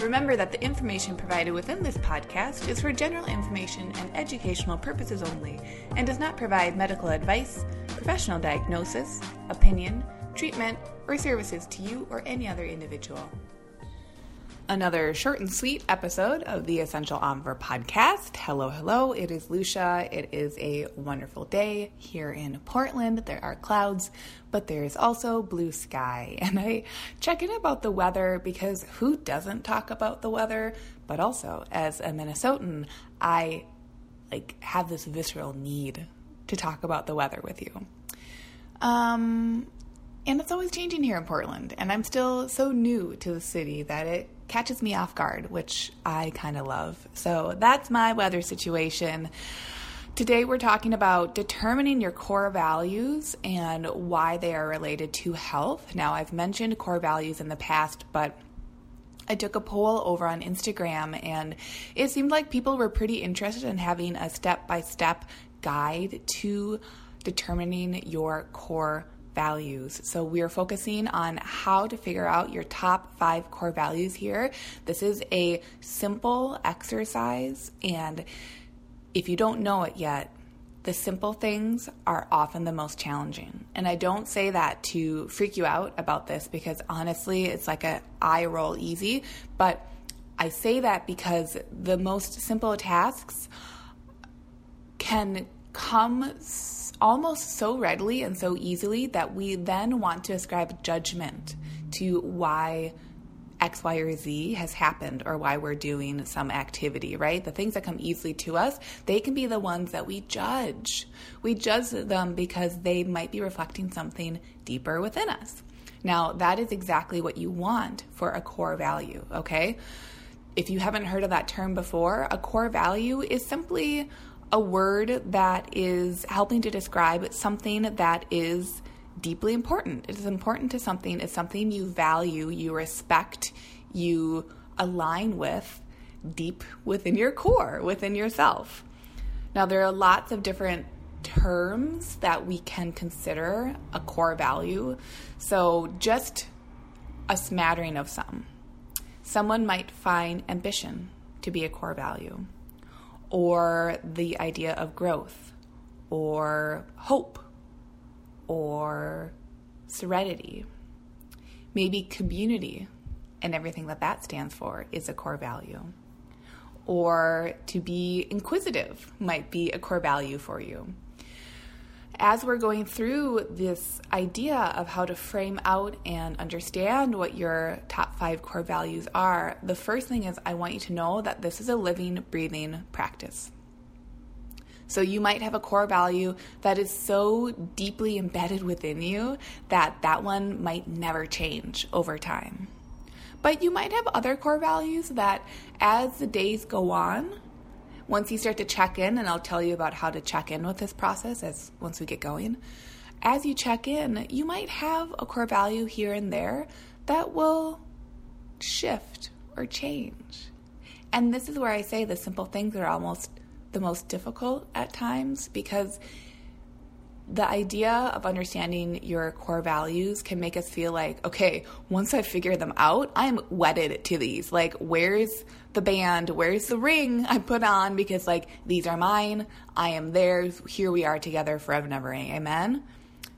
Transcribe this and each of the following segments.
Remember that the information provided within this podcast is for general information and educational purposes only and does not provide medical advice, professional diagnosis, opinion, treatment, or services to you or any other individual another short and sweet episode of the Essential Omnivore podcast. Hello, hello. It is Lucia. It is a wonderful day here in Portland. There are clouds, but there is also blue sky. And I check in about the weather because who doesn't talk about the weather? But also, as a Minnesotan, I like have this visceral need to talk about the weather with you. Um, and it's always changing here in Portland, and I'm still so new to the city that it catches me off guard, which I kind of love. So that's my weather situation. Today, we're talking about determining your core values and why they are related to health. Now, I've mentioned core values in the past, but I took a poll over on Instagram and it seemed like people were pretty interested in having a step by step guide to determining your core values. So we're focusing on how to figure out your top five core values here. This is a simple exercise, and if you don't know it yet, the simple things are often the most challenging. And I don't say that to freak you out about this because honestly, it's like a eye roll easy, but I say that because the most simple tasks can come almost so readily and so easily that we then want to ascribe judgment to why X, Y, or Z has happened or why we're doing some activity, right? The things that come easily to us, they can be the ones that we judge. We judge them because they might be reflecting something deeper within us. Now, that is exactly what you want for a core value, okay? If you haven't heard of that term before, a core value is simply a word that is helping to describe something that is deeply important. It is important to something, it's something you value, you respect, you align with deep within your core, within yourself. Now, there are lots of different terms that we can consider a core value. So, just a smattering of some. Someone might find ambition to be a core value or the idea of growth or hope or serenity. Maybe community and everything that that stands for is a core value. Or to be inquisitive might be a core value for you as we're going through this idea of how to frame out and understand what your top five core values are, the first thing is I want you to know that this is a living, breathing practice. So you might have a core value that is so deeply embedded within you that that one might never change over time. But you might have other core values that as the days go on, once you start to check in, and I'll tell you about how to check in with this process as once we get going, as you check in, you might have a core value here and there that will shift or change. And this is where I say the simple things are almost the most difficult at times because the idea of understanding your core values can make us feel like, okay, once I figure them out, I'm wedded to these. Like, where's the band? Where's the ring I put on? Because, like, these are mine. I am theirs. Here we are together forever and ever. Amen?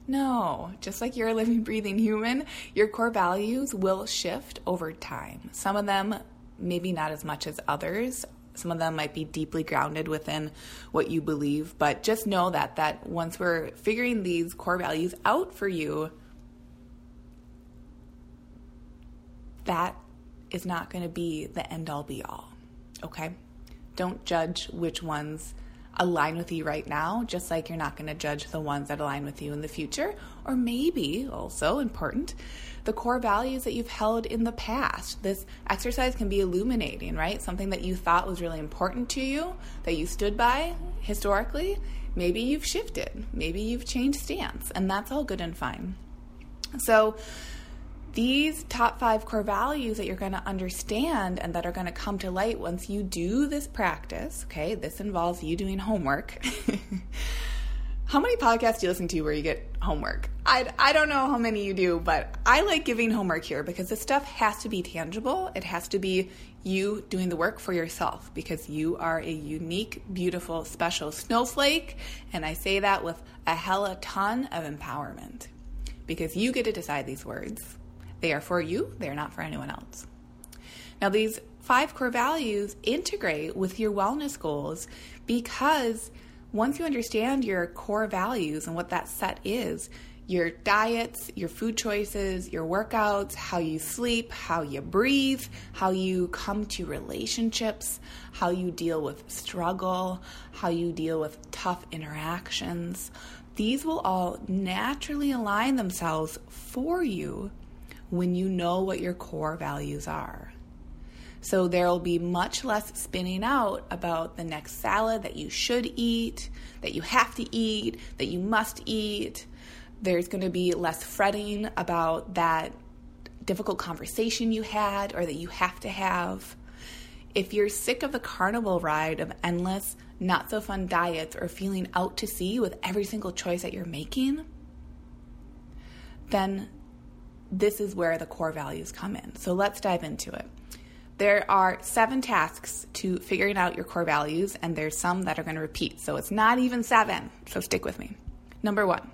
No, just like you're a living, breathing human, your core values will shift over time. Some of them, maybe not as much as others, some of them might be deeply grounded within what you believe, but just know that that once we're figuring these core values out for you, that is not going to be the end all be all. Okay? Don't judge which ones align with you right now, just like you're not going to judge the ones that align with you in the future. Or maybe, also important, the core values that you've held in the past. This exercise can be illuminating, right? Something that you thought was really important to you, that you stood by historically. Maybe you've shifted. Maybe you've changed stance, and that's all good and fine. So, these top five core values that you're going to understand and that are going to come to light once you do this practice, okay, this involves you doing homework. how many podcasts do you listen to where you get homework? I, I don't know how many you do, but I like giving homework here because this stuff has to be tangible. It has to be you doing the work for yourself because you are a unique, beautiful, special snowflake. And I say that with a hella ton of empowerment because you get to decide these words. They are for you, they are not for anyone else. Now, these five core values integrate with your wellness goals because once you understand your core values and what that set is, your diets, your food choices, your workouts, how you sleep, how you breathe, how you come to relationships, how you deal with struggle, how you deal with tough interactions, these will all naturally align themselves for you when you know what your core values are. So there will be much less spinning out about the next salad that you should eat, that you have to eat, that you must eat. There's going to be less fretting about that difficult conversation you had or that you have to have. If you're sick of the carnival ride of endless, not so fun diets or feeling out to sea with every single choice that you're making, then this is where the core values come in. So let's dive into it. There are seven tasks to figuring out your core values, and there's some that are going to repeat. So it's not even seven. So stick with me. Number one,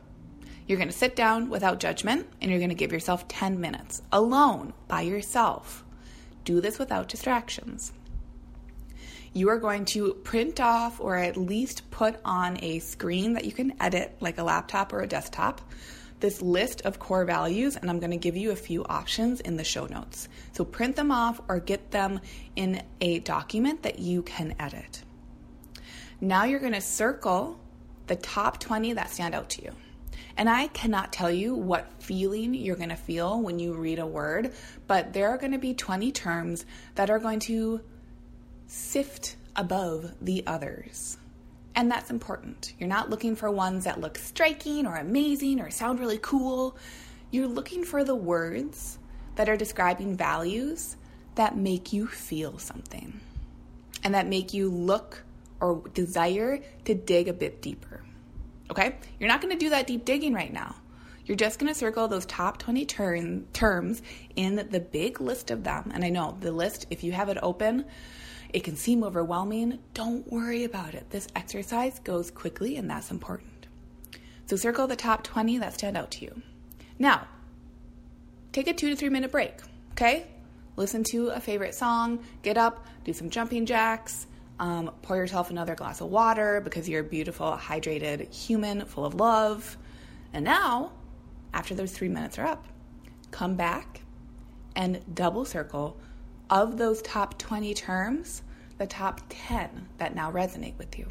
you're going to sit down without judgment and you're going to give yourself 10 minutes alone by yourself. Do this without distractions. You are going to print off or at least put on a screen that you can edit, like a laptop or a desktop, this list of core values, and I'm going to give you a few options in the show notes. So print them off or get them in a document that you can edit. Now you're going to circle the top 20 that stand out to you. And I cannot tell you what feeling you're going to feel when you read a word, but there are going to be 20 terms that are going to sift above the others. And that's important. You're not looking for ones that look striking or amazing or sound really cool. You're looking for the words that are describing values that make you feel something and that make you look or desire to dig a bit deeper. Okay? You're not going to do that deep digging right now. You're just going to circle those top 20 turn, terms in the big list of them. And I know the list, if you have it open, it can seem overwhelming. Don't worry about it. This exercise goes quickly, and that's important. So, circle the top 20 that stand out to you. Now, take a two to three minute break, okay? Listen to a favorite song, get up, do some jumping jacks, um, pour yourself another glass of water because you're a beautiful, hydrated human full of love. And now, after those three minutes are up, come back and double circle of those top 20 terms, the top 10 that now resonate with you.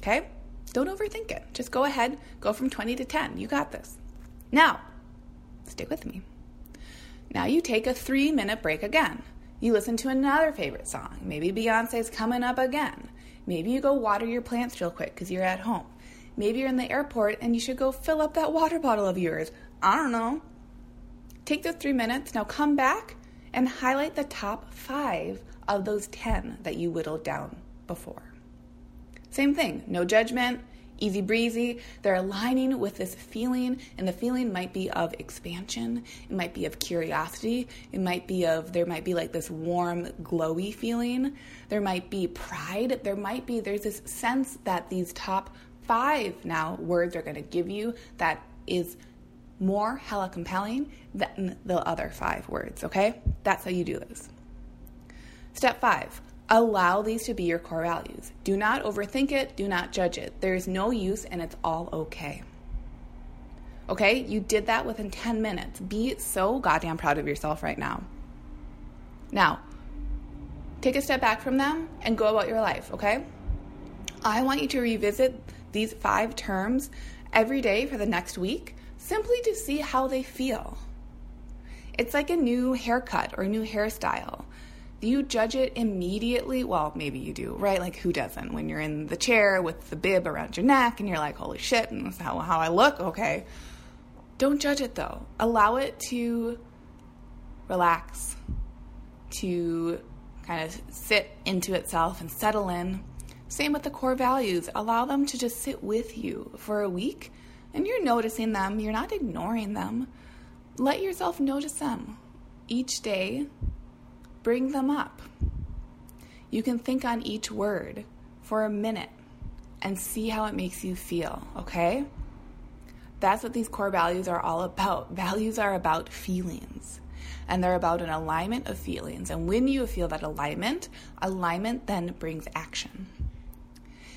Okay? Don't overthink it. Just go ahead, go from 20 to 10. You got this. Now, stick with me. Now you take a three minute break again. You listen to another favorite song. Maybe Beyonce's coming up again. Maybe you go water your plants real quick because you're at home. Maybe you're in the airport and you should go fill up that water bottle of yours. I don't know. Take those three minutes. Now come back and highlight the top five of those 10 that you whittled down before. Same thing, no judgment, easy breezy. They're aligning with this feeling, and the feeling might be of expansion, it might be of curiosity, it might be of, there might be like this warm, glowy feeling, there might be pride, there might be, there's this sense that these top five now words are going to give you that is more hella compelling than the other five words, okay? That's how you do this. Step five, allow these to be your core values. Do not overthink it, do not judge it. There is no use and it's all okay. Okay, you did that within 10 minutes. Be so goddamn proud of yourself right now. Now, take a step back from them and go about your life, okay? I want you to revisit these five terms every day for the next week simply to see how they feel. It's like a new haircut or a new hairstyle. You judge it immediately? Well, maybe you do, right? Like, who doesn't? When you're in the chair with the bib around your neck and you're like, holy shit, and how, how I look, okay. Don't judge it though. Allow it to relax, to kind of sit into itself and settle in. Same with the core values. Allow them to just sit with you for a week and you're noticing them, you're not ignoring them. Let yourself notice them each day bring them up. You can think on each word for a minute and see how it makes you feel, okay? That's what these core values are all about. Values are about feelings, and they're about an alignment of feelings. And when you feel that alignment, alignment then brings action.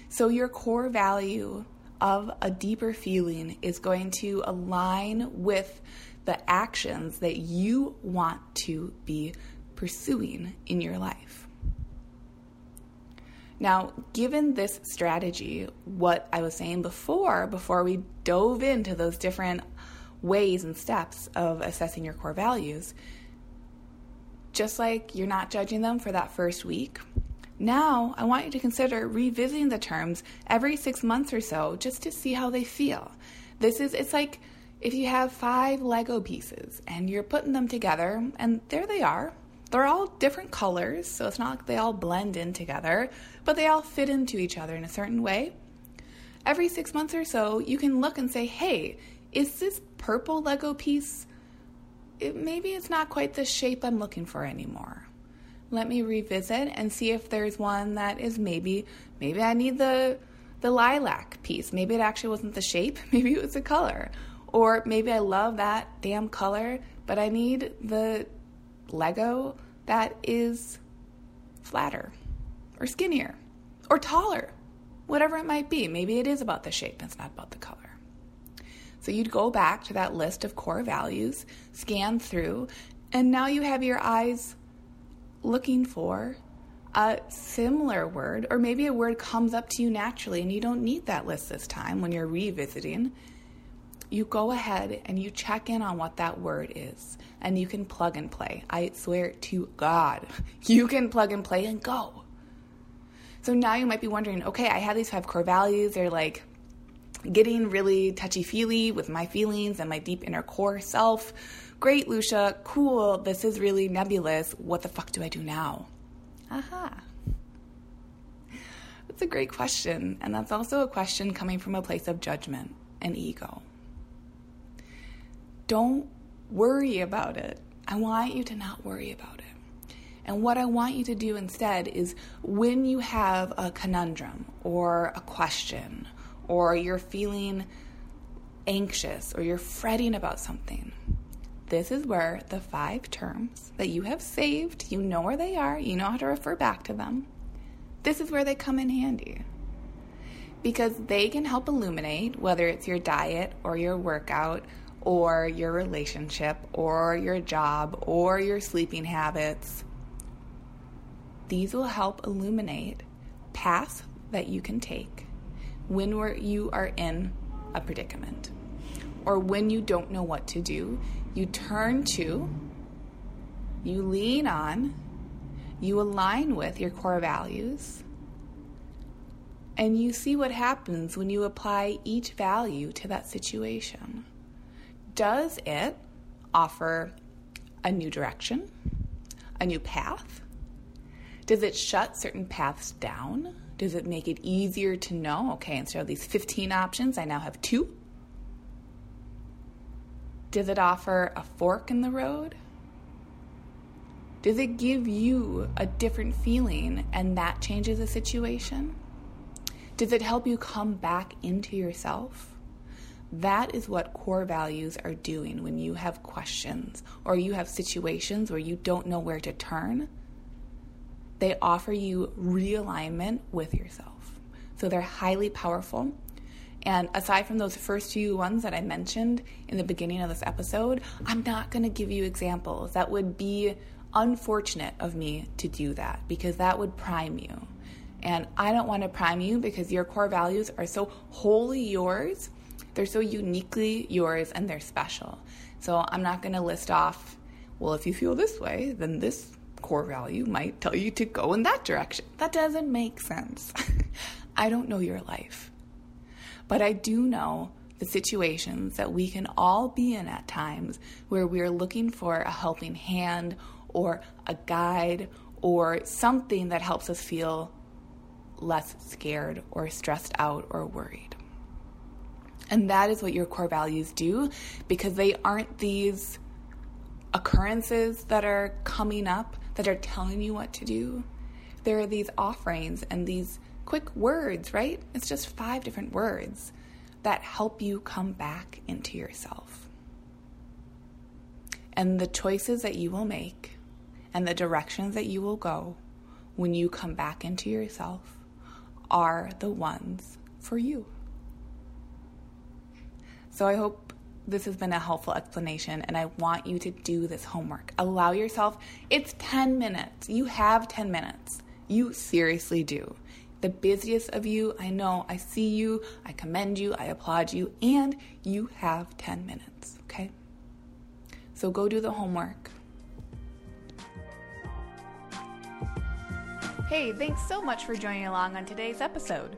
So, your core value of a deeper feeling is going to align with the actions that you want to be pursuing in your life. Now, given this strategy, what I was saying before, before we dove into those different ways and steps of assessing your core values, just like you're not judging them for that first week, now I want you to consider revisiting the terms every six months or so just to see how they feel. This is, it's like if you have five Lego pieces and you're putting them together, and there they are, they're all different colors, so it's not like they all blend in together, but they all fit into each other in a certain way. Every six months or so, you can look and say, hey, is this purple Lego piece? It, maybe it's not quite the shape I'm looking for anymore. Let me revisit and see if there's one that is maybe, maybe I need the the lilac piece. Maybe it actually wasn't the shape, maybe it was the color. Or maybe I love that damn color, but I need the Lego that is flatter or skinnier or taller, whatever it might be. Maybe it is about the shape, it's not about the color. So you'd go back to that list of core values, scan through, and now you have your eyes looking for a similar word, or maybe a word comes up to you naturally and you don't need that list this time when you're revisiting you go ahead and you check in on what that word is and you can plug and play. I swear to God, you can plug and play and go. So now you might be wondering okay, I have these five core values. They're like getting really touchy feely with my feelings and my deep inner core self. Great, Lucia, cool. This is really nebulous. What the fuck do I do now? Aha. That's a great question. And that's also a question coming from a place of judgment and ego. Don't worry about it. I want you to not worry about it. And what I want you to do instead is when you have a conundrum or a question or you're feeling anxious or you're fretting about something, this is where the five terms that you have saved, you know where they are, you know how to refer back to them. This is where they come in handy because they can help illuminate whether it's your diet or your workout or your relationship or your job or your sleeping habits. These will help illuminate paths that you can take when you are in a predicament or when you don't know what to do. You turn to, you lean on, you align with your core values, and you see what happens when you apply each value to that situation does it offer a new direction, a new path? Does it shut certain paths down? Does it make it easier to know, okay, instead of these 15 options, I now have two? Does it offer a fork in the road? Does it give you a different feeling and that changes the situation? Does it help you come back into yourself? That is what core values are doing when you have questions or you have situations where you don't know where to turn. They offer you realignment with yourself. So they're highly powerful. And aside from those first few ones that I mentioned in the beginning of this episode, I'm not going to give you examples. That would be unfortunate of me to do that because that would prime you. And I don't want to prime you because your core values are so wholly yours they're so uniquely yours and they're special. So I'm not going to list off, well, if you feel this way, then this core value might tell you to go in that direction. That doesn't make sense. I don't know your life. But I do know the situations that we can all be in at times where we're looking for a helping hand or a guide or something that helps us feel less scared or stressed out or worried. And that is what your core values do because they aren't these occurrences that are coming up that are telling you what to do. There are these offerings and these quick words, right? It's just five different words that help you come back into yourself. And the choices that you will make and the directions that you will go when you come back into yourself are the ones for you. So I hope this has been a helpful explanation, and I want you to do this homework. Allow yourself, it's 10 minutes. You have 10 minutes. You seriously do. The busiest of you, I know, I see you, I commend you, I applaud you, and you have 10 minutes, okay? So go do the homework. Hey, thanks so much for joining along on today's episode.